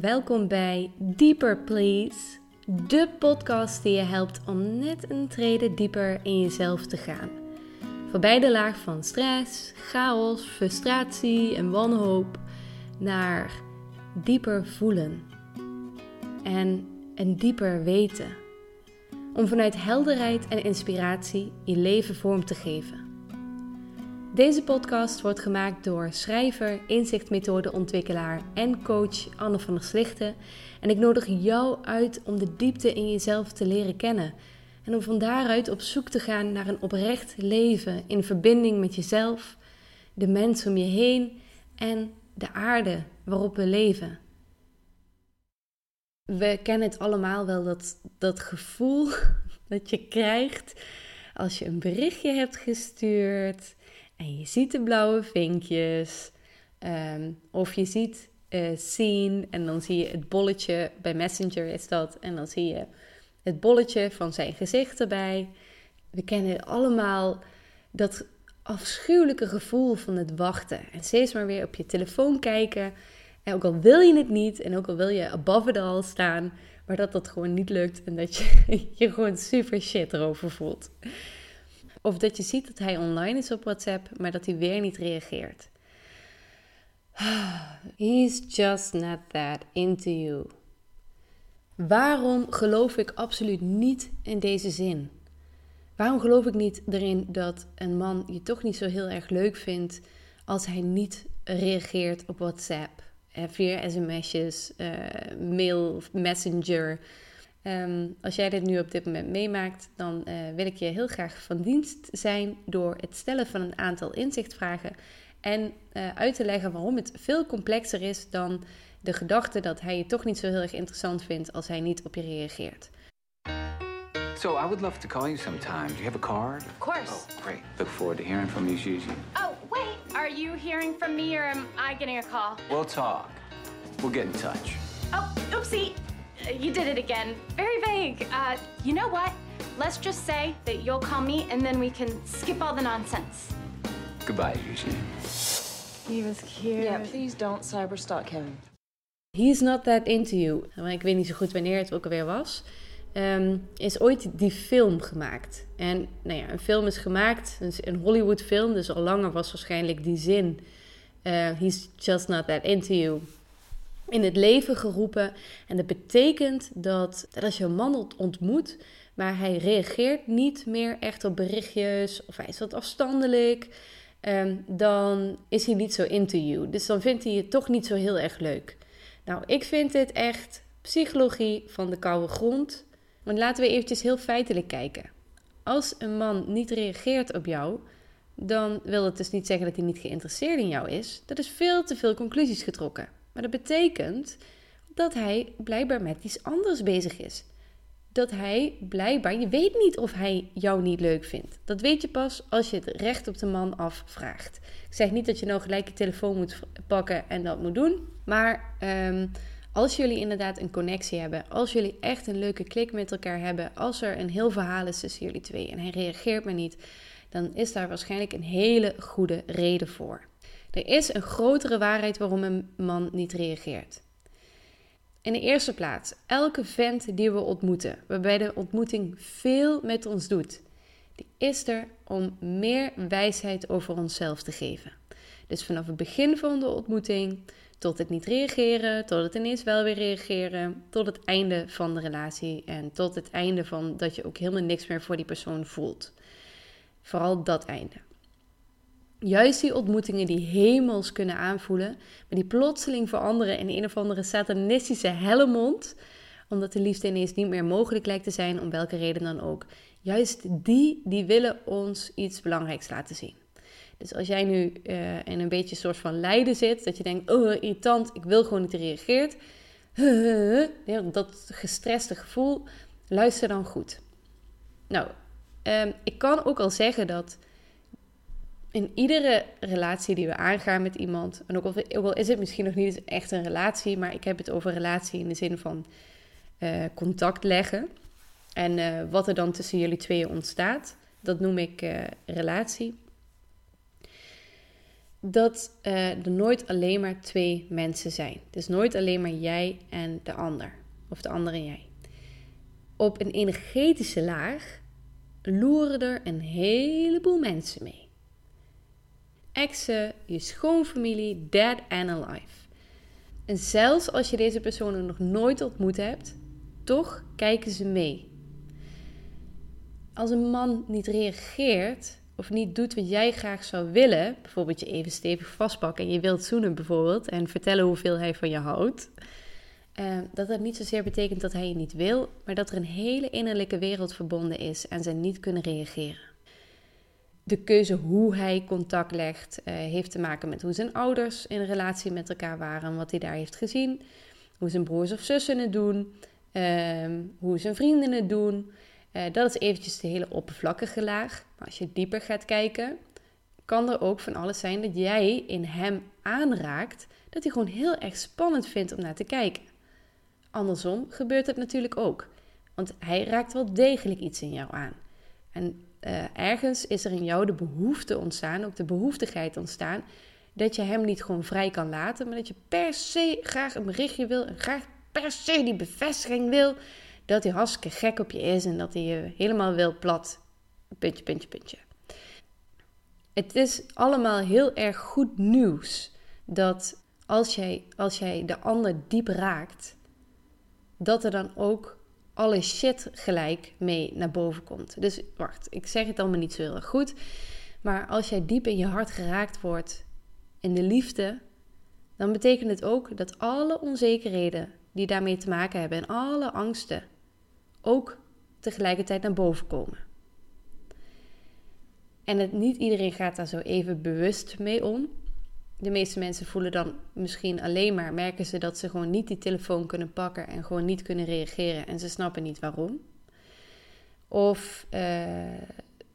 welkom bij Deeper Please, de podcast die je helpt om net een trede dieper in jezelf te gaan. Voorbij de laag van stress, chaos, frustratie en wanhoop naar dieper voelen en een dieper weten. Om vanuit helderheid en inspiratie je leven vorm te geven. Deze podcast wordt gemaakt door schrijver, inzichtmethodeontwikkelaar en coach Anne van der Slichten. En ik nodig jou uit om de diepte in jezelf te leren kennen. En om van daaruit op zoek te gaan naar een oprecht leven in verbinding met jezelf, de mensen om je heen en de aarde waarop we leven. We kennen het allemaal wel, dat, dat gevoel dat je krijgt als je een berichtje hebt gestuurd en je ziet de blauwe vinkjes. Ehm, of je ziet zien en dan zie je het bolletje, bij Messenger is dat. En dan zie je het bolletje van zijn gezicht erbij. We kennen allemaal dat afschuwelijke gevoel van het wachten. En steeds maar weer op je telefoon kijken. En ook al wil je het niet en ook al wil je above it all staan, maar dat dat gewoon niet lukt en dat je je gewoon super shit erover voelt. Of dat je ziet dat hij online is op WhatsApp, maar dat hij weer niet reageert. He's just not that into you. Waarom geloof ik absoluut niet in deze zin? Waarom geloof ik niet erin dat een man je toch niet zo heel erg leuk vindt als hij niet reageert op WhatsApp, via sms'jes, uh, mail, messenger, Ehm, als jij dit nu op dit moment meemaakt, dan uh, wil ik je heel graag van dienst zijn door het stellen van een aantal inzichtvragen en uh, uit te leggen waarom het veel complexer is dan de gedachte dat hij je toch niet zo heel erg interessant vindt als hij niet op je reageert. So I would love to call you sometime. Do you have a card? Of course. Oh, great. Look forward to hearing from you, Gigi. Oh, wait. Are you hearing from me or am I getting a call? We'll talk. We'll get in touch. Oh, oopsie. You did it again. Very vague. Uh, you know what? Let's just say that you'll call me and then we can skip all the nonsense. Goodbye, Eugene. He was cute. Yeah, please don't cyberstalk him. He's not that into you. Ik weet niet zo goed wanneer het ook alweer was. Um, is ooit die film gemaakt. En nou ja, een film is gemaakt, een Hollywood film, dus al langer was waarschijnlijk die zin. Uh, he's just not that into you in het leven geroepen. En dat betekent dat, als je een man ontmoet, maar hij reageert niet meer echt op berichtjes of hij is wat afstandelijk, um, dan is hij niet zo into you. Dus dan vindt hij je toch niet zo heel erg leuk. Nou, ik vind dit echt psychologie van de koude grond. Want laten we eventjes heel feitelijk kijken. Als een man niet reageert op jou, dan wil het dus niet zeggen dat hij niet geïnteresseerd in jou is. Dat is veel te veel conclusies getrokken. Maar dat betekent dat hij blijkbaar met iets anders bezig is. Dat hij blijkbaar, je weet niet of hij jou niet leuk vindt. Dat weet je pas als je het recht op de man afvraagt. Ik zeg niet dat je nou gelijk je telefoon moet pakken en dat moet doen. Maar um, als jullie inderdaad een connectie hebben, als jullie echt een leuke klik met elkaar hebben, als er een heel verhaal is tussen jullie twee en hij reageert maar niet, dan is daar waarschijnlijk een hele goede reden voor. Er is een grotere waarheid waarom een man niet reageert. In de eerste plaats, elke vent die we ontmoeten, waarbij de ontmoeting veel met ons doet, die is er om meer wijsheid over onszelf te geven. Dus vanaf het begin van de ontmoeting tot het niet reageren, tot het ineens wel weer reageren, tot het einde van de relatie en tot het einde van dat je ook helemaal niks meer voor die persoon voelt. Vooral dat einde. Juist die ontmoetingen die hemels kunnen aanvoelen, maar die plotseling veranderen in een of andere satanistische hellemond, omdat de liefde ineens niet meer mogelijk lijkt te zijn, om welke reden dan ook. Juist die, die willen ons iets belangrijks laten zien. Dus als jij nu uh, in een beetje een soort van lijden zit, dat je denkt, oh irritant, ik wil gewoon niet reageert, dat gestreste gevoel, luister dan goed. Nou, um, ik kan ook al zeggen dat in iedere relatie die we aangaan met iemand, en ook al, is het misschien nog niet echt een relatie, maar ik heb het over relatie in de zin van uh, contact leggen. En uh, wat er dan tussen jullie tweeën ontstaat, dat noem ik uh, relatie. dat er nooit alleen maar twee mensen zijn. Is nooit alleen maar jij en de ander. Of de ander en jij. Op een energetische laag loeren er een heleboel mensen mee. Exen, je schoonfamilie, dead and alive. En zelfs als je deze personen nog nooit ontmoet hebt, toch kijken ze mee. Als een man niet reageert of niet doet wat jij graag zou willen, bijvoorbeeld je even stevig vastpakken en je wilt zoenen bijvoorbeeld en vertellen hoeveel hij van je houdt, uh, dat dat niet zozeer betekent dat hij je niet wil, maar dat er een hele innerlijke wereld verbonden is en ze niet kunnen reageren. De keuze hoe hij contact legt uh, heeft te maken met hoe zijn ouders in relatie met elkaar waren, wat hij daar heeft gezien, hoe zijn broers of zussen het doen, uh, hoe zijn vrienden het doen. Uh, dat is eventjes de hele oppervlakkige laag. Maar als je dieper gaat kijken, kan er ook van alles zijn dat jij in hem aanraakt, dat hij gewoon heel erg spannend vindt om naar te kijken. Andersom gebeurt het natuurlijk ook. Want hij raakt wel degelijk iets in jou aan. En uh, ergens is er in jou de behoefte ontstaan, ook de behoeftigheid ontstaan, dat je hem niet gewoon vrij kan laten, maar dat je per se graag een berichtje wil en graag per se die bevestiging wil dat hij hartstikke gek op je is en dat hij je helemaal wil plat. Puntje, puntje, puntje. Het is allemaal heel erg goed nieuws dat als jij, als jij de ander diep raakt, dat er dan ook alle shit gelijk mee naar boven komt. Dus wacht, ik zeg het allemaal niet zo heel erg goed. Maar als jij diep in je hart geraakt wordt in de liefde, dan betekent het ook dat alle onzekerheden die daarmee te maken hebben en alle angsten ook tegelijkertijd naar boven komen. En het, niet iedereen gaat daar zo even bewust mee om de meeste mensen voelen dan misschien alleen maar, merken ze dat ze gewoon niet die telefoon kunnen pakken en gewoon niet kunnen reageren en ze snappen niet waarom. Of uh,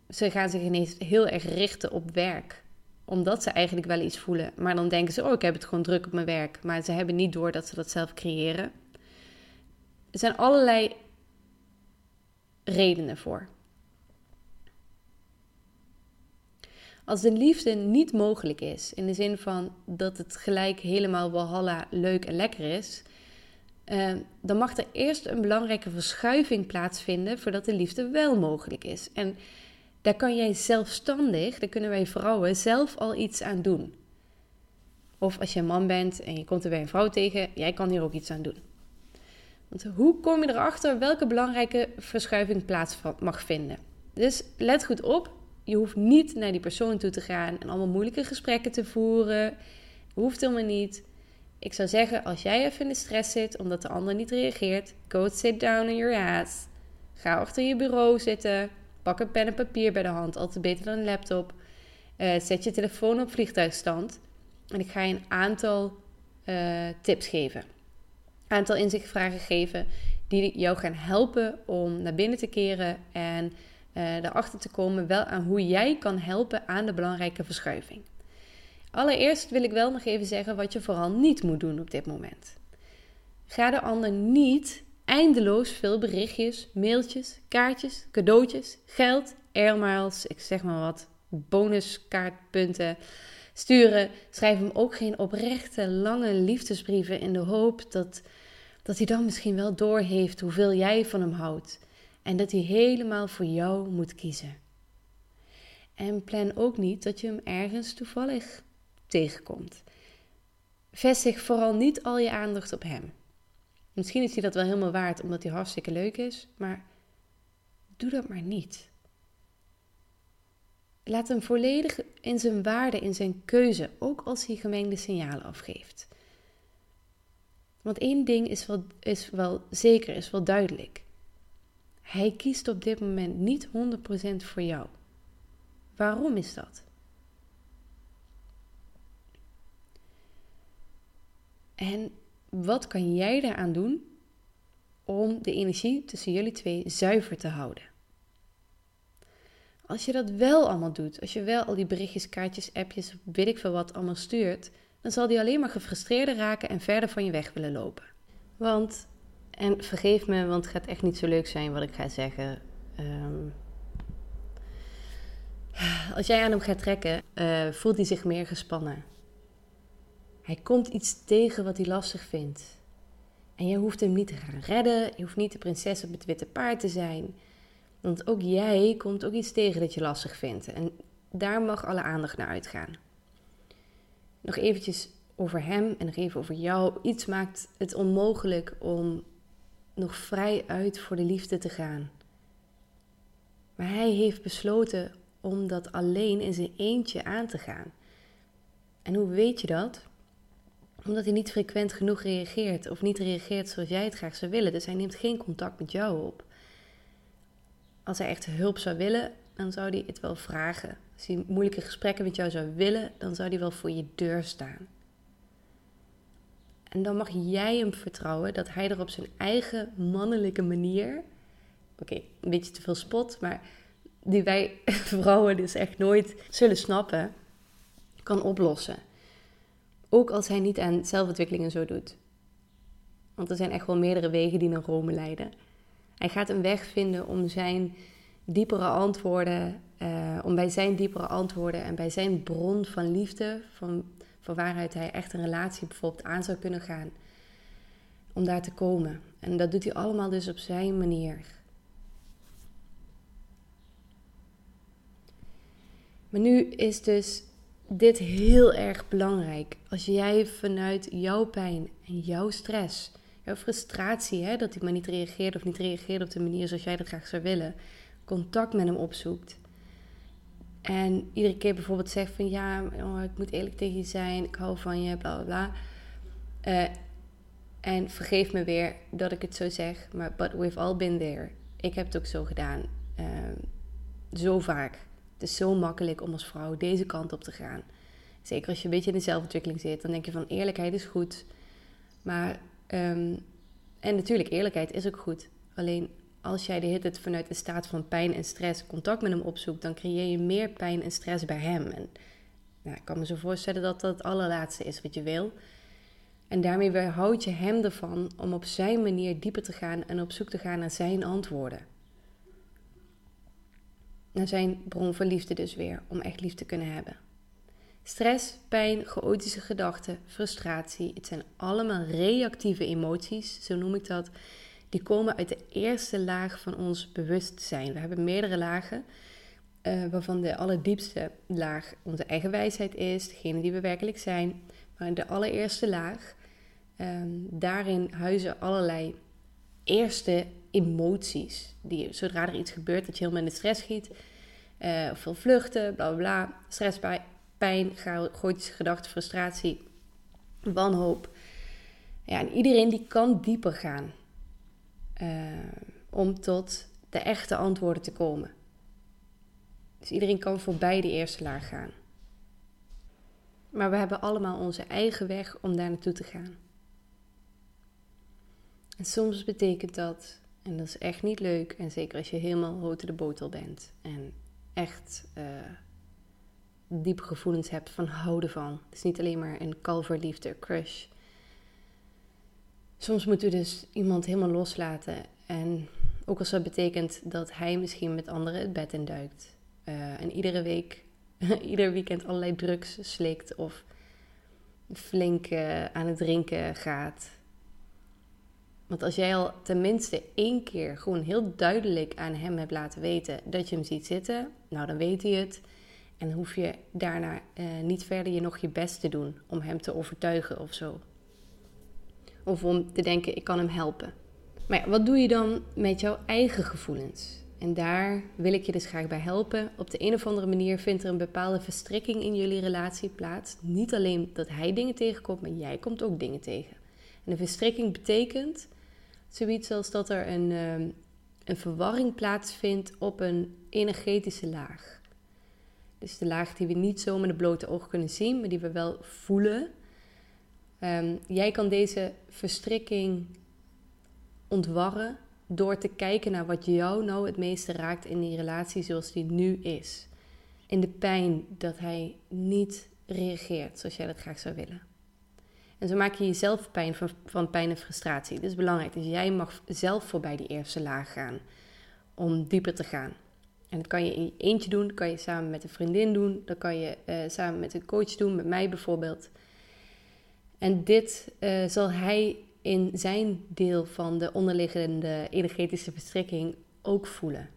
ze gaan zich ineens heel erg richten op werk, omdat ze eigenlijk wel iets voelen, maar dan denken ze: Oh, ik heb het gewoon druk op mijn werk, maar ze hebben niet door dat ze dat zelf creëren. Er zijn allerlei redenen voor. Als de liefde niet mogelijk is, in de zin van dat het gelijk helemaal walhalla leuk en lekker is, uh, dan mag er eerst een belangrijke verschuiving plaatsvinden voordat de liefde wel mogelijk is. En daar kan jij zelfstandig, daar kunnen wij vrouwen zelf al iets aan doen. Of als je een man bent en je komt er bij een vrouw tegen, jij kan hier ook iets aan doen. Want hoe kom je erachter welke belangrijke verschuiving plaats mag vinden? Dus let goed op, je hoeft niet naar die persoon toe te gaan en allemaal moeilijke gesprekken te voeren. Hoeft helemaal niet. Ik zou zeggen, als jij even in de stress zit omdat de ander niet reageert, go sit down on your ass. Ga achter je bureau zitten. Pak een pen en papier bij de hand, altijd beter dan een laptop. Uh, zet je telefoon op vliegtuigstand. En ik ga je een aantal uh, tips geven. Een aantal inzichtvragen geven die jou gaan helpen om naar binnen te keren en erachter te komen wel aan hoe jij kan helpen aan de belangrijke verschuiving. Allereerst wil ik wel nog even zeggen wat je vooral niet moet doen op dit moment. Ga de ander niet eindeloos veel berichtjes, mailtjes, kaartjes, cadeautjes, geld, airmiles, ik zeg maar wat, bonuskaartpunten sturen. Schrijf hem ook geen oprechte, lange liefdesbrieven in de hoop dat, dat hij dan misschien wel doorheeft hoeveel jij van hem houdt en dat hij helemaal voor jou moet kiezen. En plan ook niet dat je hem ergens toevallig tegenkomt. Vestig vooral niet al je aandacht op hem. Misschien is hij dat wel helemaal waard omdat hij hartstikke leuk is, maar doe dat maar niet. Laat hem volledig in zijn waarde, in zijn keuze, ook als hij gemengde signalen afgeeft. Want één ding is wel, is wel zeker, is wel duidelijk. Hij kiest op dit moment niet 100% voor jou. Waarom is dat? En wat kan jij daaraan doen om de energie tussen jullie twee zuiver te houden? Als je dat wel allemaal doet, als je wel al die berichtjes, kaartjes, appjes, weet ik veel wat allemaal stuurt, dan zal die alleen maar gefrustreerder raken en verder van je weg willen lopen. Want en vergeef me, want het gaat echt niet zo leuk zijn wat ik ga zeggen. Um, Als jij aan hem gaat trekken, uh, voelt hij zich meer gespannen. Hij komt iets tegen wat hij lastig vindt. En je hoeft hem niet te gaan redden. Je hoeft niet de prinses op het witte paard te zijn. Want ook jij komt ook iets tegen dat je lastig vindt. En daar mag alle aandacht naar uitgaan. Nog eventjes over hem en nog even over jou. Iets maakt het onmogelijk om nog vrij uit voor de liefde te gaan. Maar hij heeft besloten om dat alleen in zijn eentje aan te gaan. En hoe weet je dat? Omdat hij niet frequent genoeg reageert of niet reageert zoals jij het graag zou willen. Dus hij neemt geen contact met jou op. Als hij echt hulp zou willen, dan zou hij het wel vragen. Als hij moeilijke gesprekken met jou zou willen, dan zou hij wel voor je deur staan. En dan mag jij hem vertrouwen dat hij er op zijn eigen mannelijke manier. Oké, een beetje te veel spot, maar die wij vrouwen dus echt nooit zullen snappen, kan oplossen. Ook als hij niet aan zelfontwikkeling en zo doet. Want er zijn echt wel meerdere wegen die naar Rome leiden. Hij gaat een weg vinden om zijn diepere antwoorden, uh, om bij zijn diepere antwoorden en bij zijn bron van liefde, van, van waaruit hij echt een relatie bijvoorbeeld aan zou kunnen gaan, om daar te komen. En dat doet hij allemaal dus op zijn manier. Maar nu is dus dit heel erg belangrijk. Als jij vanuit jouw pijn en jouw stress, jouw frustratie, hè, dat hij maar niet reageert of niet reageert op de manier zoals jij dat graag zou willen, contact met hem opzoekt. En iedere keer bijvoorbeeld zegt van ja, oh, ik moet eerlijk tegen je zijn, ik hou van je, bla bla bla. Uh, en vergeef me weer dat ik het zo zeg, maar but we've all been there. Ik heb het ook zo gedaan. Uh, zo vaak. Het is zo makkelijk om als vrouw deze kant op te gaan. Zeker als je een beetje in de zelfontwikkeling zit, dan denk je van eerlijkheid is goed. Maar, um, en natuurlijk, eerlijkheid is ook goed. Alleen als jij de hele vanuit een staat van pijn en stress contact met hem opzoekt, dan creëer je meer pijn en stress bij hem. En nou, ik kan me zo voorstellen dat dat het allerlaatste is wat je wil. En daarmee weerhoud je hem ervan om op zijn manier dieper te gaan en op zoek te gaan naar zijn antwoorden naar zijn bron van liefde dus weer, om echt lief te kunnen hebben. Stress, pijn, chaotische gedachten, frustratie, het zijn allemaal reactieve emoties, zo noem ik dat. Die komen uit de eerste laag van ons bewustzijn. We hebben meerdere lagen, uh, waarvan de allerdiepste laag onze eigen wijsheid is, degene die we werkelijk zijn. Maar de allereerste laag, um, daarin huizen allerlei eerste emoties. Die, zodra er iets gebeurt, dat je helemaal in de stress schiet. Uh, of veel vluchten, bla bla bla. Stress, pijn, chaotische gedachten, frustratie, wanhoop. Ja, en iedereen die kan dieper gaan. Uh, om tot de echte antwoorden te komen. Dus iedereen kan voorbij de eerste laag gaan. Maar we hebben allemaal onze eigen weg om daar naartoe te gaan. En soms betekent dat, en dat is echt niet leuk, en zeker als je helemaal rood de botel bent en echt uh, diepe gevoelens hebt van houden van. Het is niet alleen maar een kalverliefde, crush. Soms moeten we dus iemand helemaal loslaten. En ook als dat betekent dat hij misschien met anderen het bed induikt. Uh, en iedere week, ieder weekend allerlei drugs slikt of flink uh, aan het drinken gaat. Want als jij al tenminste één keer gewoon heel duidelijk aan hem hebt laten weten dat je hem ziet zitten, nou dan weet hij het. En hoef je daarna uh, niet verder je nog je best te doen om hem te overtuigen of zo. Of om te denken, ik kan hem helpen. Maar ja, wat doe je dan met jouw eigen gevoelens? En daar wil ik je dus graag bij helpen. Op de een of andere manier vindt er een bepaalde verstrikking in jullie relatie plaats. Niet alleen dat hij dingen tegenkomt, maar jij komt ook dingen tegen. En een verstrikking betekent Zoiets als dat er een, ehm, een verwarring plaatsvindt op een energetische laag. Dus de laag die we niet zo met de blote oog kunnen zien, maar die we wel voelen. Um, jij kan deze verstrikking ontwarren door te kijken naar wat jou nou het meeste raakt in die relatie zoals die nu is. In de pijn dat hij niet reageert zoals jij dat graag zou willen. En zo maak je jezelf pijn van, van pijn en frustratie. Is belangrijk. Dus jij mag zelf voorbij die eerste laag gaan. Om dieper te gaan. En dat kan je in je eentje doen, dat kan je samen met een vriendin doen, dat kan je eh, samen met een coach doen, met mij bijvoorbeeld. En dit eh, zal hij in zijn deel van de onderliggende energetische verstrikking ook voelen.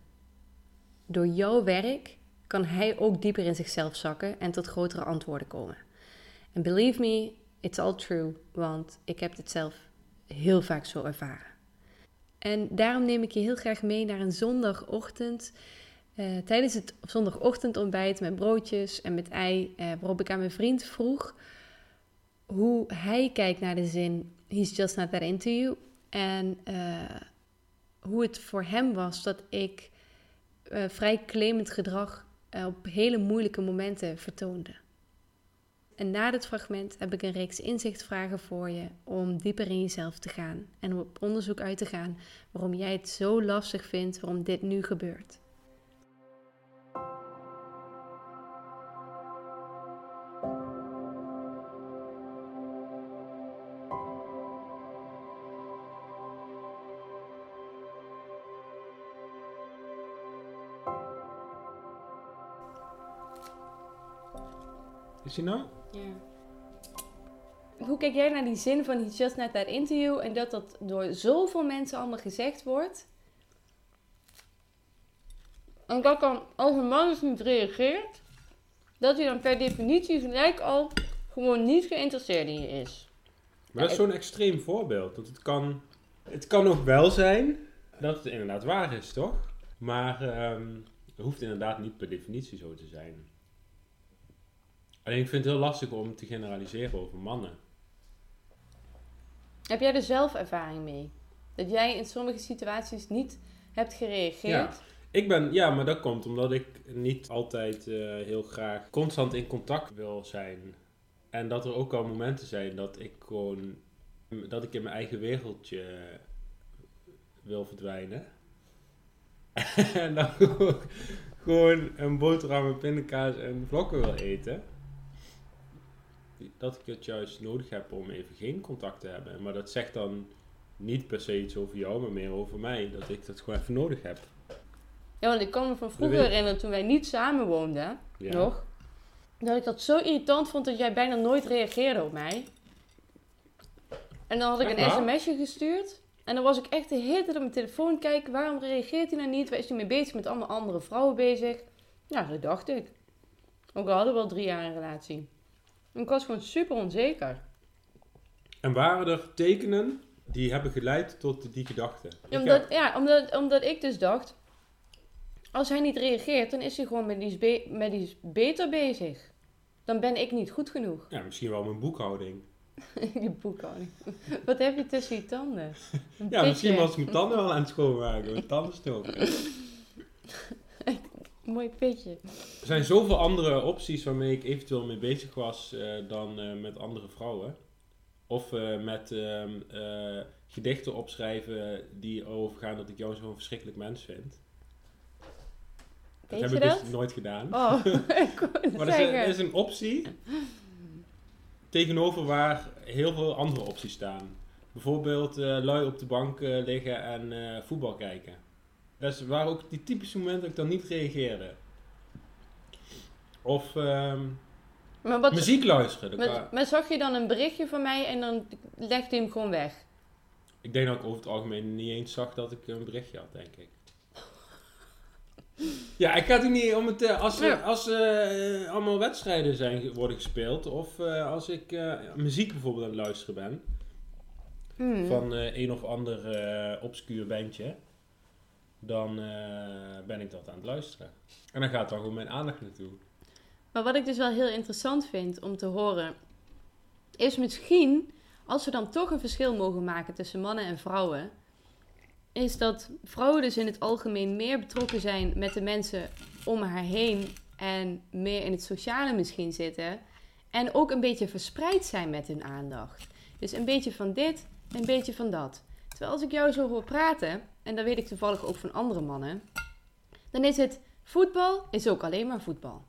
Door jouw werk kan hij ook dieper in zichzelf zakken en tot grotere antwoorden komen. En believe me, it's all true, want ik heb het zelf heel vaak zo ervaren. En daarom neem ik je heel graag mee naar een zondagochtend. Uh, tijdens het zondagochtendontbijt met broodjes en met ei, uh, waarop ik aan mijn vriend vroeg hoe hij kijkt naar de zin He's just not that into you. En uh, hoe het voor hem was dat ik vrij claimend gedrag op hele moeilijke momenten vertoonde. En na dit fragment heb ik een reeks inzichtvragen voor je om dieper in jezelf te gaan en op onderzoek uit te gaan waarom jij het zo lastig vindt waarom dit nu gebeurt. Nou? Ja. Hoe kijk jij naar die zin van He's just not that into you en dat dat door zoveel mensen allemaal gezegd wordt? En dat dan als een man dus niet reageert, dat hij dan per definitie gelijk al gewoon niet geïnteresseerd in je is. Maar dat is zo'n extreem voorbeeld. Dat het kan, het kan ook wel zijn dat het inderdaad waar is, toch? Maar um, het hoeft inderdaad niet per definitie zo te zijn. Alleen ik vind het heel lastig om te generaliseren over mannen. Heb jij er zelf ervaring mee? Dat jij in sommige situaties niet hebt gereageerd? Ja, ik ben, ja maar dat komt omdat ik niet altijd uh, heel graag constant in contact wil zijn. En dat er ook al momenten zijn dat ik gewoon, dat ik in mijn eigen wereldje wil verdwijnen. en dan gewoon een boterham met pindakaas en vlokken wil eten dat ik het juist nodig heb om even geen contact te hebben. Maar dat zegt dan niet per se iets over jou, maar meer over mij. Dat ik dat gewoon even nodig heb. Ja, want ik kan me van vroeger herinneren, toen wij niet samen woonden, nog, dat ik dat zo irritant vond dat jij bijna nooit reageerde op mij. En dan had ik een sms'je gestuurd. En dan was ik echt de hele tijd op mijn telefoon kijken. Waarom reageert hij nou niet? Waar is hij mee bezig? Met allemaal andere vrouwen bezig? Ja, dat dacht ik. Ook al hadden we al drie jaar een relatie. Ik was gewoon super onzeker. En waren er tekenen die hebben geleid tot die gedachte? omdat, Ja, omdat, omdat ik dus dacht, als hij niet reageert, dan is hij gewoon met iets, met iets beter bezig. Dan ben ik niet goed genoeg. Ja, misschien wel mijn boekhouding. je boekhouding. Wat heb je tussen je tanden? ja, misschien was ik mijn tanden wel aan het schoonmaken. Mijn tanden stoken. Mooi pitje. Er zijn zoveel andere opties waarmee ik eventueel mee bezig was uh, dan uh, met andere vrouwen. Of uh, met ehm, gedichten opschrijven die erover gaan dat ik jou zo'n verschrikkelijk mens vind. Dat heb ik dus nooit gedaan. Oh, maar dat is, is, een optie tegenover waar heel veel andere opties staan. Bijvoorbeeld lui op de bank liggen en voetbal kijken. Dat waren ook die typische momenten dat ik dan niet reageerde. Of um, maar wat, muziek luisteren. Maar, maar, zag je dan een berichtje van mij en dan legde je hem gewoon weg? Ik denk dat ik over het algemeen niet eens zag dat ik een berichtje had, denk ik. ja, ik ga het niet om het... Uh, als er als, uh, allemaal wedstrijden zijn, worden gespeeld... of uh, als ik muziek bijvoorbeeld aan het luisteren ben... Hmm. van een of ander obscuur bandje dan uh, ben ik dat aan het luisteren. En dan gaat dan gewoon mijn aandacht naartoe. Maar wat ik dus wel heel interessant vind om te horen, is misschien, als we dan toch een verschil mogen maken tussen mannen en vrouwen, is dat vrouwen dus in het algemeen meer betrokken zijn met de mensen om haar heen en meer in het sociale misschien zitten. En ook een beetje verspreid zijn met hun aandacht. Dus een beetje van dit, een beetje van dat. Terwijl als ik jou zo hoor praten, en dat weet ik toevallig ook van andere mannen, dan is het voetbal is ook alleen maar voetbal.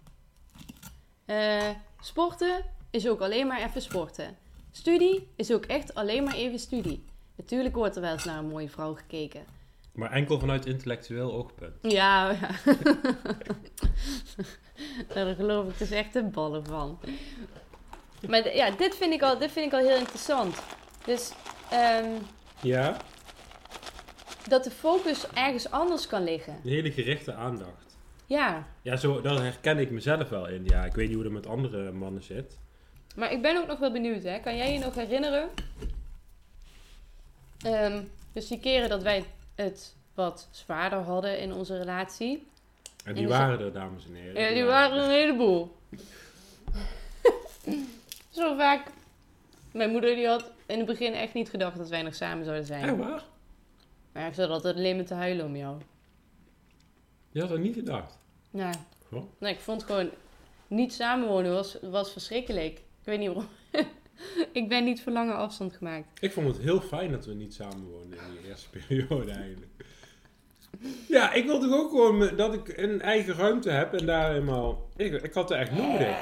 Uh, sporten is ook alleen maar even sporten. Studie is ook echt alleen maar even studie. Natuurlijk wordt er wel eens naar een mooie vrouw gekeken. Maar enkel vanuit intellectueel oogpunt. Ja, ja. daar geloof ik dus echt de ballen van. Maar ja, dit vind ik al, dit vind ik al heel interessant. Dus ehm, Ja, dat de focus ergens anders kan liggen. een hele gerichte aandacht. Ja, Ja, zo, daar herken ik mezelf wel in. Ja, ik weet niet hoe dat met andere mannen zit. maar ik ben ook nog wel benieuwd. Hè? Kan jij je nog herinneren? Ehm, dus die keren dat wij het wat zwaarder hadden in onze relatie. En die En waren er, dames en heren. Ja, die waren een heleboel. Zo vaak. Mijn moeder die had in het begin echt niet gedacht dat wij nog samen zouden zijn. Echt waar? Maar ik zat altijd alleen maar te huilen om jou. Je had dat niet gedacht. Ja. Goh. Nee, ik vond gewoon niet samenwonen was, was verschrikkelijk. Ik weet niet waarom. ik ben niet voor lange afstand gemaakt. Ik vond het heel fijn dat we niet samen woonden in die eerste periode eigenlijk. Ja, ik wil toch ook gewoon dat ik een eigen ruimte heb en daar helemaal... Ik, ik had het echt nodig.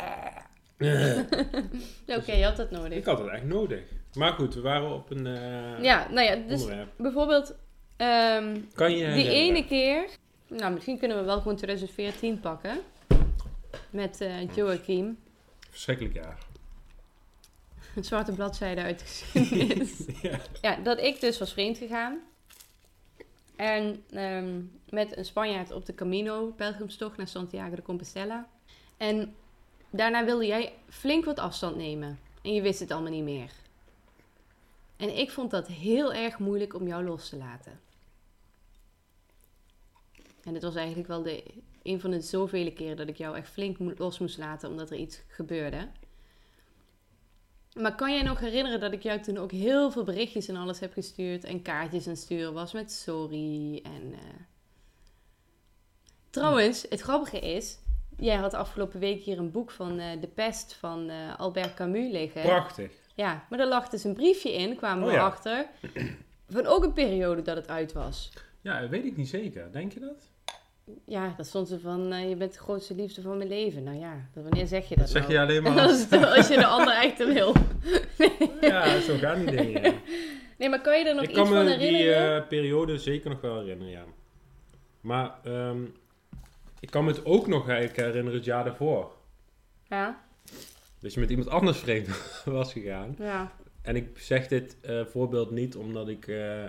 Oké, je had dat nodig. Ik had het echt nodig. Maar goed, we waren op een eh, Ja, nou ja, dus onderwerp. bijvoorbeeld ehm, Kan je die ene keer. Nou, misschien kunnen we wel gewoon 2014 pakken. Met eh Joachim. Verschrikkelijk jaar. Een zwarte bladzijde uit de geschiedenis. ja. ja, dat ik dus was vreemd gegaan. En ehm, met een Spanjaard op de Camino, pelgrimstocht naar Santiago de Compostela. En daarna wilde jij flink wat afstand nemen. En je wist het allemaal niet meer. En ik vond dat heel erg moeilijk om jou los te laten. En het was eigenlijk wel de, een van de zoveel keren dat ik jou echt flink los moest laten omdat er iets gebeurde. Maar kan jij nog herinneren dat ik jou toen ook heel veel berichtjes en alles heb gestuurd en kaartjes het sturen was met sorry en... eh. Trouwens, het grappige is, jij had afgelopen week hier een boek van eh, De Pest van eh, Albert Camus liggen. Prachtig. Ja, maar er lag dus een briefje in, kwamen Oh we ja. achter, van ook een periode dat het uit was. Ja, weet ik niet zeker. Denk je dat? Ja, dat stond er van, eh, je bent de grootste liefde van mijn leven. Nou ja, wanneer zeg je dat Dat zeg nou? je alleen maar Als, als... je de ander echt wil. Ja, zo gaan die dingen. ja. Nee, maar kan je er nog Ik iets kan van me die herinneren? eh, periode zeker nog wel herinneren, ja. Maar ehm, ik kan me het ook nog herinneren het jaar daarvoor. Ja, Dus je met iemand anders vreemd was gegaan. ja. En ik zeg dit eh, voorbeeld niet omdat ik eh,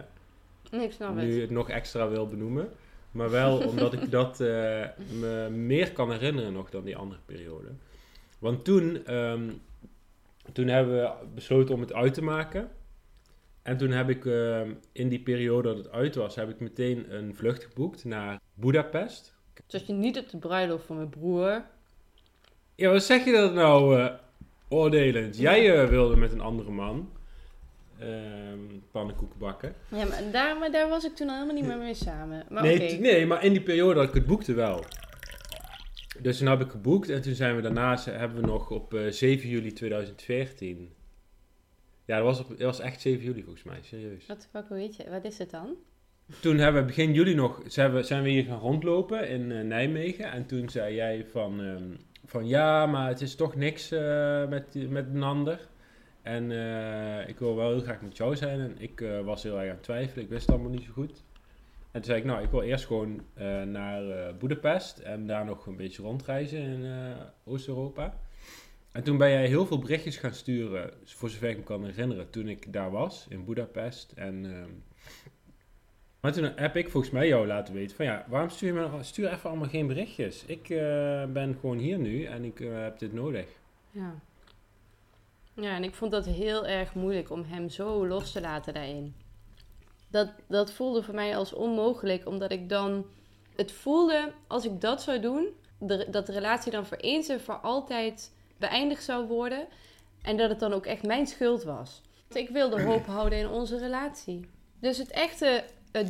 Nee, ik nu het. het nog extra wil benoemen. Maar wel omdat ik dat eh, me meer kan herinneren nog dan die andere periode. Want toen, ehm, toen hebben we besloten om het uit te maken. En toen heb ik ehm, in die periode dat het uit was, heb ik meteen een vlucht geboekt naar Budapest. Zat je niet op de bruiloft van mijn broer? Ja, wat zeg je dat nou, oordelend? Jij eh, wilde met een andere man ehm pannenkoeken bakken. Ja, maar daar, maar daar was ik toen al helemaal niet meer mee samen. Maar nee, nee, maar in die periode dat ik het boekte wel. Dus toen heb ik geboekt en toen zijn we daarna ze- hebben we nog op eh, 7 juli 2014. Ja, dat was, op, dat was echt 7 juli volgens mij, serieus. Wat, wat, weet je, wat is het dan? Toen hebben we begin juli nog, zijn we, zijn we hier gaan rondlopen in eh, Nijmegen. En toen zei jij van, ehm, van ja, maar het is toch niks eh, met, met een ander. En eh, ik wil wel heel graag met jou zijn. En ik eh, was heel erg aan het twijfelen, ik wist het allemaal niet zo goed. En toen zei ik, nou, ik wil eerst gewoon naar Boedapest en daar nog een beetje rondreizen in Oost-Europa. En toen ben jij heel veel berichtjes gaan sturen, voor zover ik me kan herinneren, toen ik daar was, in Boedapest. En, ehm, maar toen heb ik volgens mij jou laten weten van ja, waarom stuur je me nog- stuur even allemaal geen berichtjes? Ik eh, ben gewoon hier nu en ik eh, heb dit nodig. Ja. Ja, en ik vond dat heel erg moeilijk om hem zo los te laten daarin. Dat, dat voelde voor mij als onmogelijk, omdat ik dan... Het voelde, als ik dat zou doen, dat de relatie dan voor eens en voor altijd beëindigd zou worden. En dat het dan ook echt mijn schuld was. Ik wilde hoop houden in onze relatie. Dus het echte, het,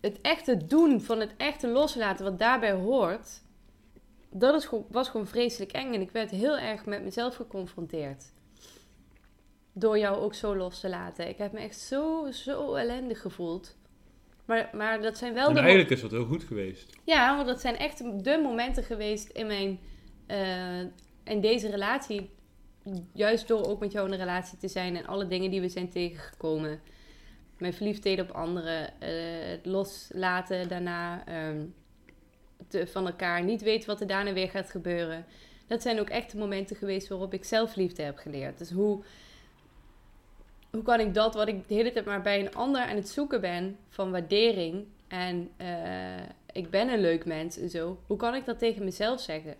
het echte doen van het echte loslaten wat daarbij hoort, dat is was gewoon vreselijk eng. En ik werd heel erg met mezelf geconfronteerd. Door jou ook zo los te laten. Ik heb me echt zo, zo ellendig gevoeld. Maar, maar dat zijn wel en de... eigenlijk is dat heel goed geweest. Ja, want dat zijn echt de momenten geweest in mijn... eh, in deze relatie. Juist door ook met jou in een relatie te zijn. En alle dingen die we zijn tegengekomen. Mijn verliefdheden op anderen, eh, het loslaten daarna, ehm, te, van elkaar niet weten wat er daarna weer gaat gebeuren. Dat zijn ook echt de momenten geweest waarop ik zelfliefde heb geleerd. Dus hoe, hoe kan ik dat, wat ik de hele tijd maar bij een ander aan het zoeken ben, van waardering en eh, ik ben een leuk mens en zo, hoe kan ik dat tegen mezelf zeggen?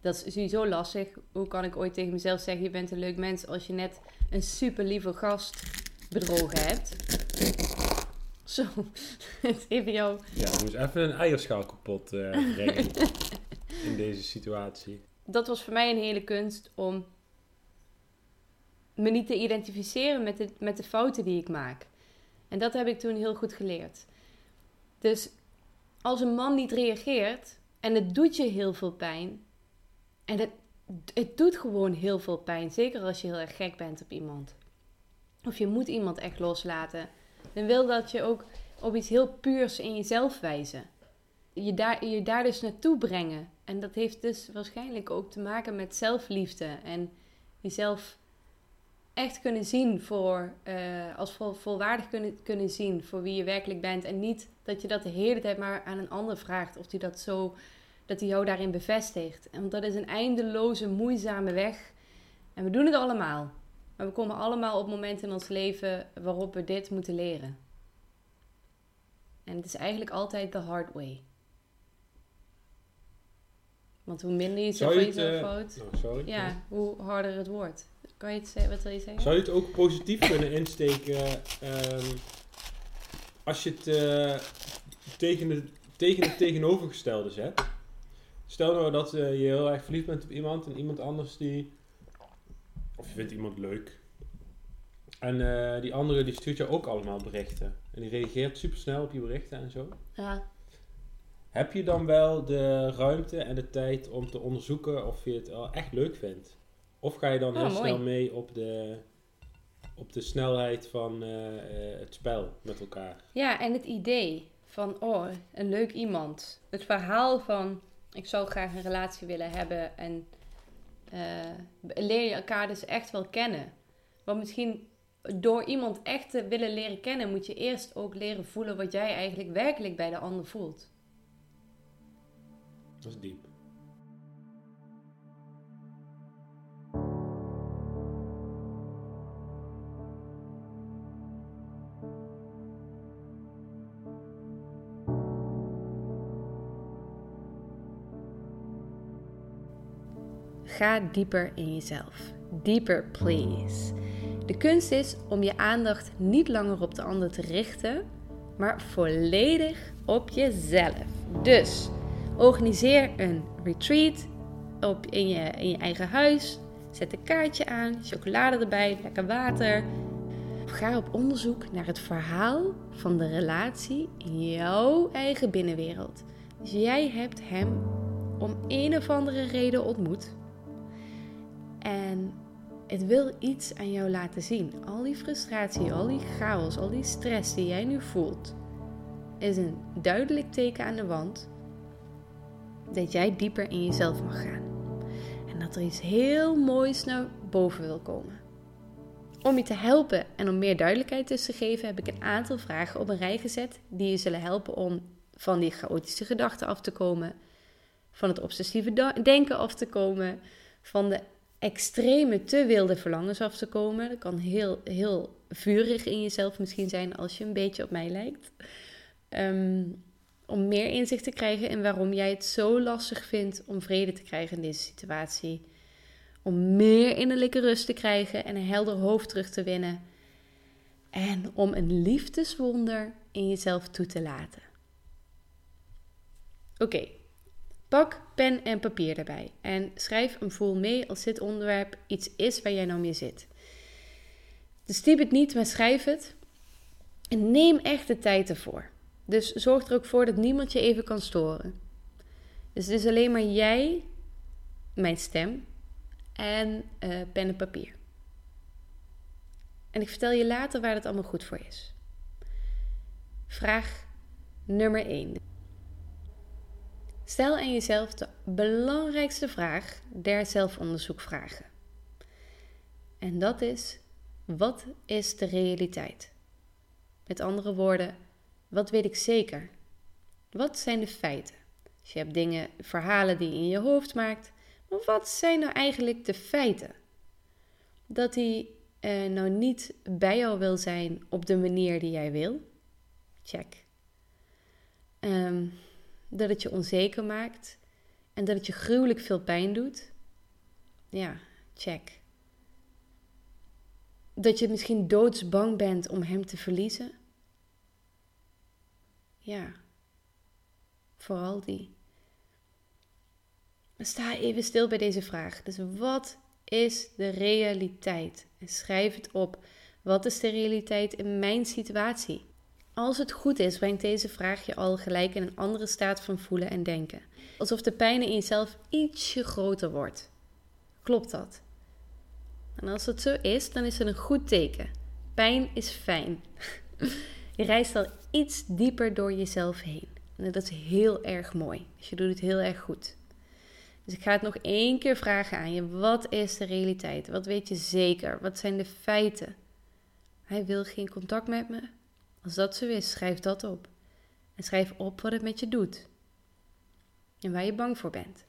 Dat is sowieso lastig. Hoe kan ik ooit tegen mezelf zeggen: Je bent een leuk mens als je net een super lieve gast bedrogen hebt? Zo, even jou. Ja, ik moest even een eierschaal kapot brengen in deze situatie. Dat was voor mij een hele kunst om me niet te identificeren met de, met de fouten die ik maak. En dat heb ik toen heel goed geleerd. Dus als een man niet reageert en het doet je heel veel pijn, en het, het doet gewoon heel veel pijn. Zeker als je heel erg gek bent op iemand. Of je moet iemand echt loslaten. Dan wil dat je ook op iets heel puurs in jezelf wijzen. Je daar, je daar dus naartoe brengen. En dat heeft dus waarschijnlijk ook te maken met zelfliefde. En jezelf echt kunnen zien voor, uh, als vol, volwaardig kunnen, kunnen zien voor wie je werkelijk bent. En niet dat je dat de hele tijd maar aan een ander vraagt of die dat zo dat hij jou daarin bevestigt. Want dat is een eindeloze, moeizame weg. En we doen het allemaal. Maar we komen allemaal op momenten in ons leven waarop we dit moeten leren. En het is eigenlijk altijd the hard way. Want hoe minder je zelf van jezelf uh, houdt, oh, ja, hoe harder het wordt. Kan je het zeggen? Wat wil je zeggen? Zou je het ook positief kunnen insteken um, als je het uh, tegen, de, tegen het tegenovergestelde zet? Stel nou dat uh, je heel erg verliefd bent op iemand en iemand anders die. Of je vindt iemand leuk. En uh, die andere die stuurt je ook allemaal berichten. En die reageert super snel op je berichten en zo. Ja. Heb je dan wel de ruimte en de tijd om te onderzoeken of je het al echt leuk vindt? Of ga je dan Oh, heel mooi. snel mee op de, op de snelheid van eh, eh, het spel met elkaar? Ja, en het idee van, oh, een leuk iemand. Het verhaal van, ik zou graag een relatie willen hebben. En eh, leer je elkaar dus echt wel kennen. Want misschien door iemand echt te willen leren kennen, moet je eerst ook leren voelen wat jij eigenlijk werkelijk bij de ander voelt. Dat is diep. Ga dieper in jezelf. Dieper, please. De kunst is om je aandacht niet langer op de ander te richten, maar volledig op jezelf. Dus organiseer een retreat op, in, je, in je eigen huis. Zet een kaartje aan, chocolade erbij, lekker water. Ga op onderzoek naar het verhaal van de relatie in jouw eigen binnenwereld. Dus jij hebt hem om een of andere reden ontmoet. Het wil iets aan jou laten zien. Al die frustratie, al die chaos, al die stress die jij nu voelt, is een duidelijk teken aan de wand dat jij dieper in jezelf mag gaan. En dat er iets heel moois naar boven wil komen. Om je te helpen en om meer duidelijkheid dus te geven, heb ik een aantal vragen op een rij gezet die je zullen helpen om van die chaotische gedachten af te komen, van het obsessieve denken af te komen, van de extreme te wilde verlangens af te komen. Dat kan heel, heel vurig in jezelf misschien zijn als je een beetje op mij lijkt. Um, om meer inzicht te krijgen in waarom jij het zo lastig vindt om vrede te krijgen in deze situatie. Om meer innerlijke rust te krijgen en een helder hoofd terug te winnen. En om een liefdeswonder in jezelf toe te laten. Oké. Pak pen en papier erbij en schrijf een voel mee als dit onderwerp iets is waar jij nou mee zit. Dus typ het niet, maar schrijf het. En neem echt de tijd ervoor. Dus zorg er ook voor dat niemand je even kan storen. Dus het is alleen maar jij, mijn stem en uh, pen en papier. En ik vertel je later waar het allemaal goed voor is. Vraag nummer 1. Stel aan jezelf de belangrijkste vraag der zelfonderzoekvragen. En dat is: wat is de realiteit? Met andere woorden, wat weet ik zeker? Wat zijn de feiten? Dus je hebt dingen, verhalen die je in je hoofd maakt. Maar wat zijn nou eigenlijk de feiten? Dat hij uh, nou niet bij jou wil zijn op de manier die jij wil? Check. Ehm, dat het je onzeker maakt en dat het je gruwelijk veel pijn doet? Ja, check. Dat je misschien doodsbang bent om hem te verliezen? Ja, vooral die. sta even stil bij deze vraag. Dus wat is de realiteit? En schrijf het op. Wat is de realiteit in mijn situatie? Als het goed is, brengt deze vraag je al gelijk in een andere staat van voelen en denken. Alsof de pijn in jezelf ietsje groter wordt. Klopt dat? En als het zo is, dan is het een goed teken. Pijn is fijn. Je reist al iets dieper door jezelf heen. En dat is heel erg mooi. Dus je doet het heel erg goed. Dus ik ga het nog één keer vragen aan je. Wat is de realiteit? Wat weet je zeker? Wat zijn de feiten? Hij wil geen contact met me. Als dat zo is, schrijf dat op. En schrijf op wat het met je doet. En waar je bang voor bent.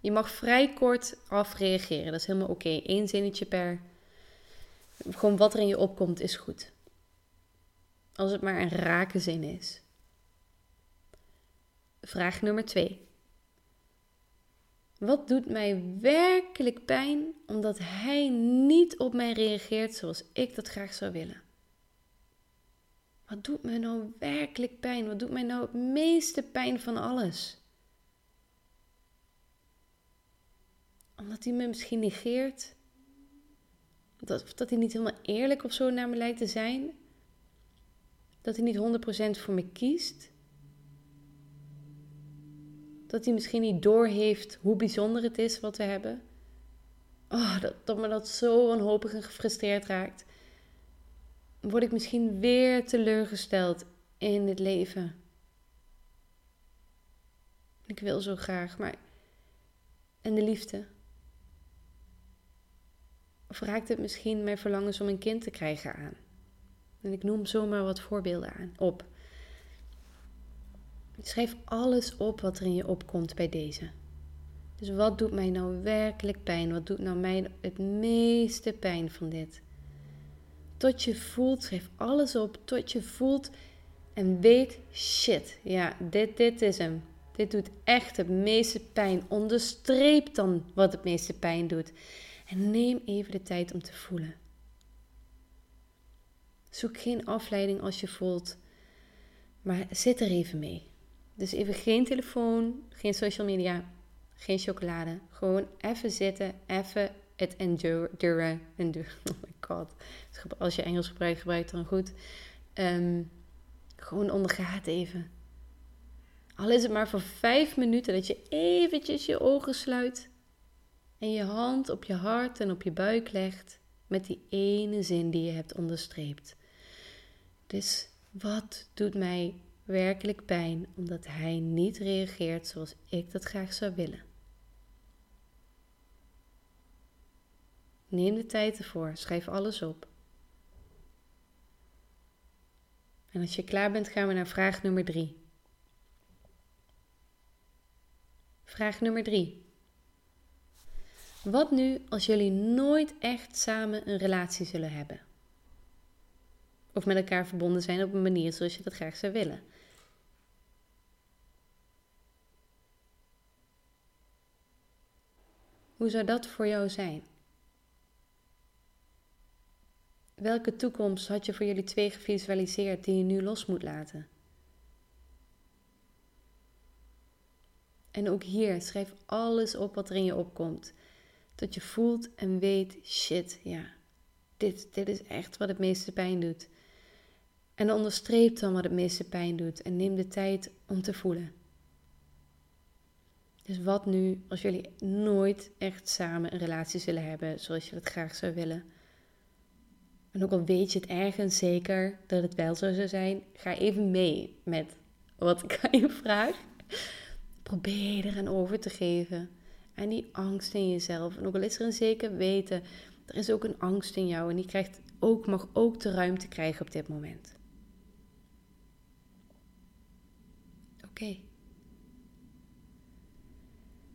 Je mag vrij kort afreageren. Dat is helemaal oké. Eén zinnetje per. Gewoon wat er in je opkomt is goed. Als het maar een rake zin is. Vraag nummer 2. Wat doet mij werkelijk pijn omdat hij niet op mij reageert zoals ik dat graag zou willen? Wat doet mij nou werkelijk pijn? Wat doet mij nou het meeste pijn van alles? Omdat hij me misschien negeert. Dat, dat hij niet helemaal eerlijk of zo naar me lijkt te zijn. Dat hij niet 100% voor me kiest dat hij misschien niet doorheeft hoe bijzonder het is wat we hebben. Oh, dat, dat me dat zo wanhopig en gefrustreerd raakt. Word ik misschien weer teleurgesteld in het leven. Ik wil zo graag, maar. En de liefde? Of raakt het misschien mijn verlangens om een kind te krijgen aan? En ik noem zomaar wat voorbeelden aan, op. Schrijf alles op wat er in je opkomt bij deze. Dus wat doet mij nou werkelijk pijn? Wat doet nou mij het meeste pijn van dit? Tot je voelt, schrijf alles op, tot je voelt en weet, shit, ja, dit, dit is hem. Dit doet echt het meeste pijn. Onderstreep dan wat het meeste pijn doet. En neem even de tijd om te voelen. Zoek geen afleiding als je voelt, maar zit er even mee. Dus even geen telefoon, geen social media, geen chocolade. Gewoon even zitten, even het enduren. Oh my god. Als je Engels gebruikt, gebruik dan goed. Um, gewoon ondergaat even. Al is het maar voor vijf minuten dat je eventjes je ogen sluit. En je hand op je hart en op je buik legt. Met die ene zin die je hebt onderstreept. Dus wat doet mij werkelijk pijn omdat hij niet reageert zoals ik dat graag zou willen. Neem de tijd ervoor, schrijf alles op. En als je klaar bent, gaan we naar vraag nummer drie. Vraag nummer drie. Wat nu als jullie nooit echt samen een relatie zullen hebben? Of met elkaar verbonden zijn op een manier zoals je dat graag zou willen? Hoe zou dat voor jou zijn? Welke toekomst had je voor jullie twee gevisualiseerd die je nu los moet laten? En ook hier, schrijf alles op wat er in je opkomt. Dat je voelt en weet, shit, ja, dit, dit is echt wat het meeste pijn doet. En onderstreep dan wat het meeste pijn doet en neem de tijd om te voelen. Dus wat nu als jullie nooit echt samen een relatie zullen hebben zoals je dat graag zou willen? En ook al weet je het ergens zeker dat het wel zo zou zijn, ga even mee met wat ik aan je vraag. Probeer er aan over te geven. En die angst in jezelf. En ook al is er een zeker weten Er is ook een angst in jou en die krijgt ook, mag ook de ruimte krijgen op dit moment. Oké.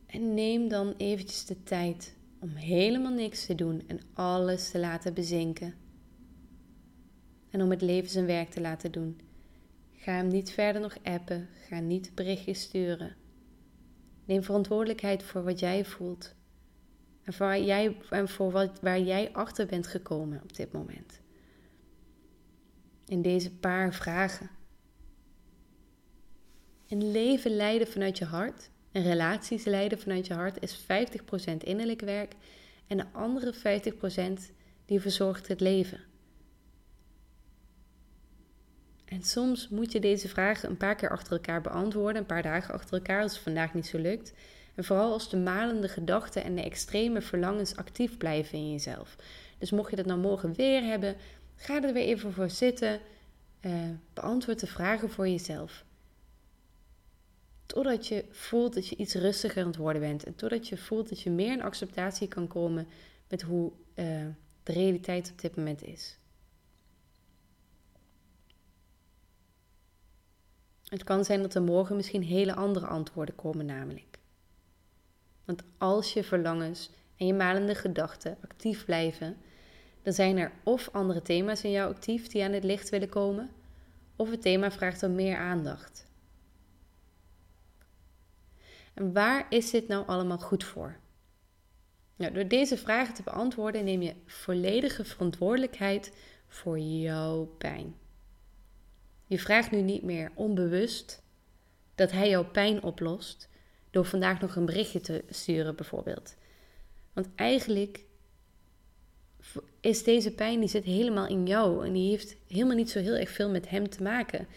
En neem dan eventjes de tijd om helemaal niks te doen en alles te laten bezinken. En om het leven zijn werk te laten doen. Ga hem niet verder nog appen, ga niet berichtjes sturen. Neem verantwoordelijkheid voor wat jij voelt. En voor, waar jij, en voor wat, waar jij achter bent gekomen op dit moment. In deze paar vragen. Een leven leiden vanuit je hart, en relaties leiden vanuit je hart, is 50% innerlijk werk. En de andere 50% die verzorgt het leven. En soms moet je deze vragen een paar keer achter elkaar beantwoorden, een paar dagen achter elkaar als het vandaag niet zo lukt. En vooral als de malende gedachten en de extreme verlangens actief blijven in jezelf. Dus mocht je dat nou morgen weer hebben, ga er weer even voor zitten. Uh, beantwoord de vragen voor jezelf. Totdat je voelt dat je iets rustiger aan het worden bent. En totdat je voelt dat je meer in acceptatie kan komen met hoe uh, de realiteit op dit moment is. Het kan zijn dat er morgen misschien hele andere antwoorden komen, namelijk. Want als je verlangens en je malende gedachten actief blijven, dan zijn er of andere thema's in jou actief die aan het licht willen komen, of het thema vraagt om meer aandacht. Waar is dit nou allemaal goed voor? Nou, door deze vragen te beantwoorden neem je volledige verantwoordelijkheid voor jouw pijn. Je vraagt nu niet meer onbewust dat hij jouw pijn oplost door vandaag nog een berichtje te sturen, bijvoorbeeld. Want eigenlijk is deze pijn, die zit helemaal in jou en die heeft helemaal niet zo heel erg veel met hem te maken.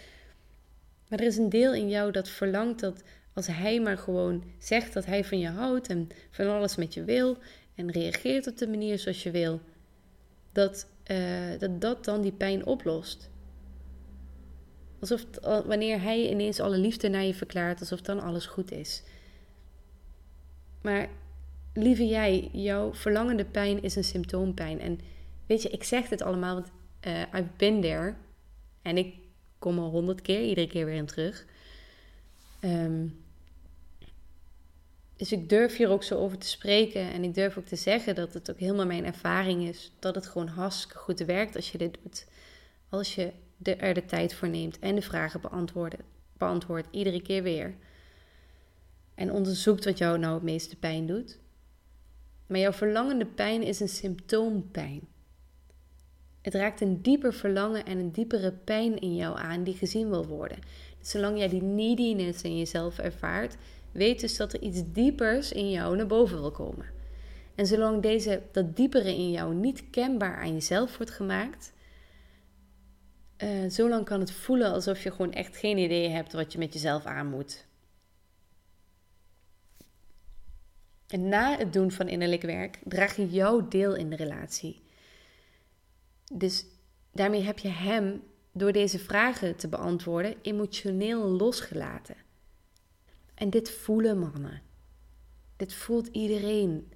Maar er is een deel in jou dat verlangt dat als hij maar gewoon zegt dat hij van je houdt en van alles met je wil en reageert op de manier zoals je wil, dat uh, dat, dat dan die pijn oplost. Alsof wanneer hij ineens alle liefde naar je verklaart, alsof dan alles goed is. Maar lieve jij, jouw verlangende pijn is een symptoompijn. En weet je, ik zeg dit allemaal, want uh, I've been there. En ik kom al honderd keer, iedere keer weer in terug. Um, dus ik durf hier ook zo over te spreken. En ik durf ook te zeggen dat het ook helemaal mijn ervaring is. Dat het gewoon hartstikke goed werkt als je dit doet. Als je er de tijd voor neemt en de vragen beantwoordt, beantwoordt iedere keer weer. En onderzoekt wat jou nou het meeste pijn doet. Maar jouw verlangende pijn is een symptoompijn. Het raakt een dieper verlangen en een diepere pijn in jou aan die gezien wil worden. Dus zolang jij die neediness in jezelf ervaart, weet dus dat er iets diepers in jou naar boven wil komen. En zolang deze, dat diepere in jou niet kenbaar aan jezelf wordt gemaakt, uh, zolang kan het voelen alsof je gewoon echt geen idee hebt wat je met jezelf aan moet. En na het doen van innerlijk werk draag je jouw deel in de relatie. Dus daarmee heb je hem door deze vragen te beantwoorden emotioneel losgelaten. En dit voelen mannen. Dit voelt iedereen.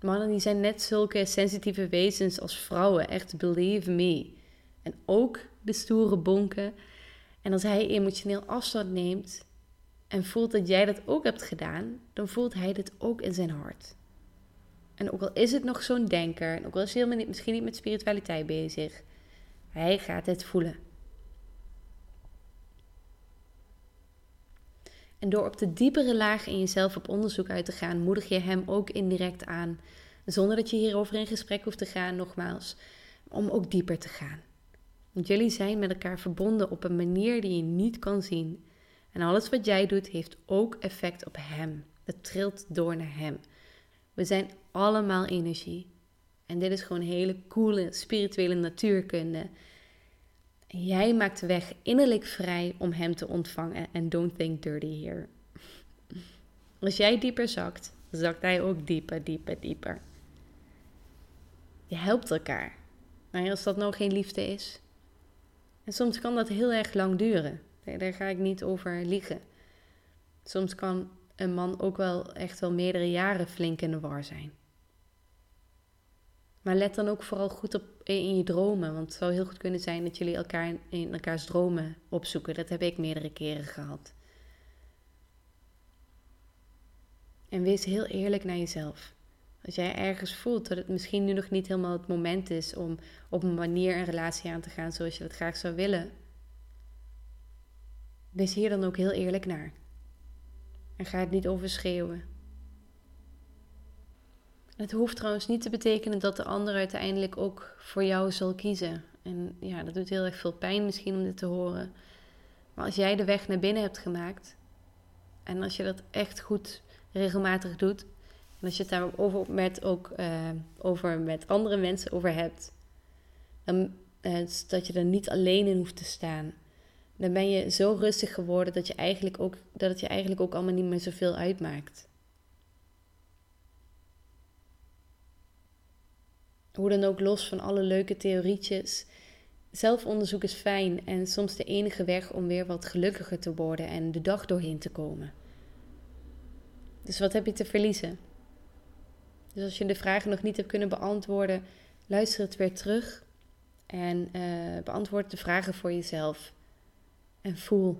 Mannen die zijn net zulke sensitieve wezens als vrouwen, echt believe me. En ook de stoere bonken. En als hij emotioneel afstand neemt en voelt dat jij dat ook hebt gedaan, dan voelt hij dit ook in zijn hart. En ook al is het nog zo'n denker, en ook al is hij misschien niet met spiritualiteit bezig, hij gaat het voelen. En door op de diepere laag in jezelf op onderzoek uit te gaan, moedig je hem ook indirect aan. Zonder dat je hierover in gesprek hoeft te gaan, nogmaals, om ook dieper te gaan. Want jullie zijn met elkaar verbonden op een manier die je niet kan zien. En alles wat jij doet heeft ook effect op hem. Het trilt door naar hem. We zijn allemaal energie. En dit is gewoon hele coole spirituele natuurkunde. Jij maakt de weg innerlijk vrij om hem te ontvangen. En don't think dirty here. Als jij dieper zakt, zakt hij ook dieper, dieper, dieper. Je helpt elkaar. Maar als dat nou geen liefde is. En soms kan dat heel erg lang duren. Daar ga ik niet over liegen. Soms kan een man ook wel echt wel meerdere jaren flink in de war zijn. Maar let dan ook vooral goed op in je dromen. Want het zou heel goed kunnen zijn dat jullie elkaar in elkaars dromen opzoeken. Dat heb ik meerdere keren gehad. En wees heel eerlijk naar jezelf. Als jij ergens voelt dat het misschien nu nog niet helemaal het moment is om op een manier een relatie aan te gaan zoals je dat graag zou willen, wees hier dan ook heel eerlijk naar. En ga het niet overschreeuwen. Het hoeft trouwens niet te betekenen dat de ander uiteindelijk ook voor jou zal kiezen. En ja, dat doet heel erg veel pijn misschien om dit te horen. Maar als jij de weg naar binnen hebt gemaakt, en als je dat echt goed regelmatig doet, en als je het daarover met, ook, uh, over met andere mensen over hebt, dan, uh, dat je er niet alleen in hoeft te staan. Dan ben je zo rustig geworden dat, je eigenlijk ook, dat het je eigenlijk ook allemaal niet meer zoveel uitmaakt. Hoe dan ook los van alle leuke theorietjes. Zelfonderzoek is fijn en soms de enige weg om weer wat gelukkiger te worden en de dag doorheen te komen. Dus wat heb je te verliezen? Dus als je de vragen nog niet hebt kunnen beantwoorden, luister het weer terug en uh, beantwoord de vragen voor jezelf. En voel.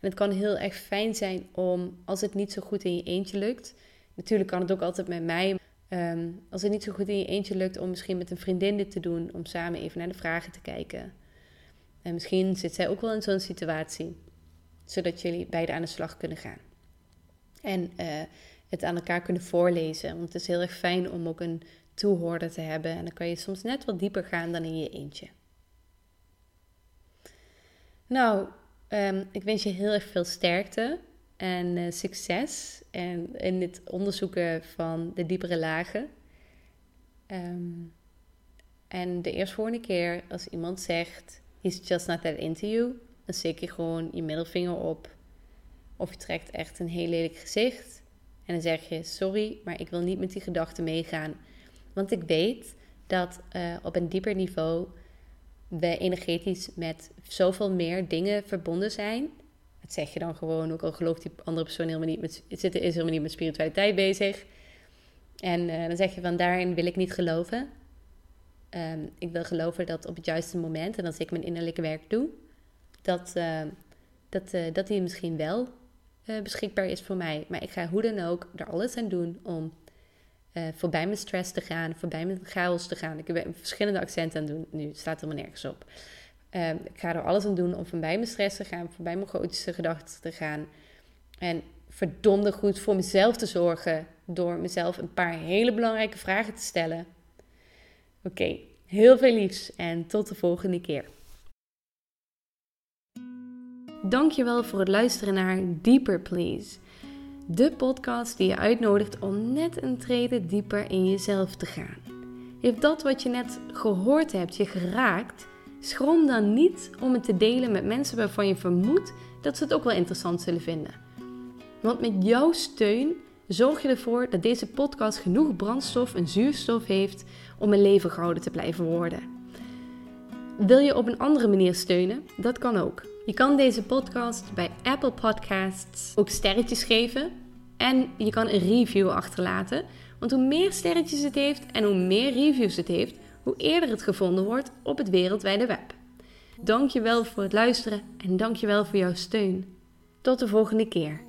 En het kan heel erg fijn zijn om, als het niet zo goed in je eentje lukt. Natuurlijk kan het ook altijd met mij. Ehm, als het niet zo goed in je eentje lukt om misschien met een vriendin dit te doen, om samen even naar de vragen te kijken. En misschien zit zij ook wel in zo'n situatie, zodat jullie beiden aan de slag kunnen gaan. En uh, het aan elkaar kunnen voorlezen. Want het is heel erg fijn om ook een toehoorder te hebben. En dan kan je soms net wat dieper gaan dan in je eentje. Nou, um, ik wens je heel erg veel sterkte en uh, succes en in het onderzoeken van de diepere lagen. Um, en de eerstvolgende keer als iemand zegt, he's just not that into you, dan steek je gewoon je middelvinger op. Of je trekt echt een heel lelijk gezicht. En dan zeg je, sorry, maar ik wil niet met die gedachten meegaan. Want ik weet dat uh, op een dieper niveau we energetisch met zoveel meer dingen verbonden zijn dat zeg je dan gewoon, ook al gelooft die andere persoon helemaal niet met, zit, is helemaal niet met spiritualiteit bezig. En uh, dan zeg je van daarin wil ik niet geloven. Um, ik wil geloven dat op het juiste moment, en als ik mijn innerlijke werk doe, dat, uh, dat, uh, dat die misschien wel beschikbaar is voor mij. Maar ik ga hoe dan ook er alles aan doen om voorbij mijn stress te gaan, voorbij mijn chaos te gaan. Ik heb verschillende accenten aan doen, nu staat er maar nergens op. Um, ik ga er alles aan doen om voorbij mijn stress te gaan, voorbij mijn grootste gedachten te gaan. En verdomde goed voor mezelf te zorgen door mezelf een paar hele belangrijke vragen te stellen. Oké, heel veel liefs en tot de volgende keer. Dankjewel voor het luisteren naar Deeper Please. De podcast die je uitnodigt om net een trede dieper in jezelf te gaan. Heeft dat wat je net gehoord hebt je geraakt? Schroom dan niet om het te delen met mensen waarvan je vermoedt dat ze het ook wel interessant zullen vinden. Want met jouw steun zorg je ervoor dat deze podcast genoeg brandstof en zuurstof heeft om een leven gehouden te blijven worden. Wil je op een andere manier steunen? Dat kan ook. Je kan deze podcast bij Apple Podcasts ook sterretjes geven en je kan een review achterlaten. Want hoe meer sterretjes het heeft en hoe meer reviews het heeft, hoe eerder het gevonden wordt op het wereldwijde web. Dankjewel voor het luisteren en dankjewel voor jouw steun. Tot de volgende keer.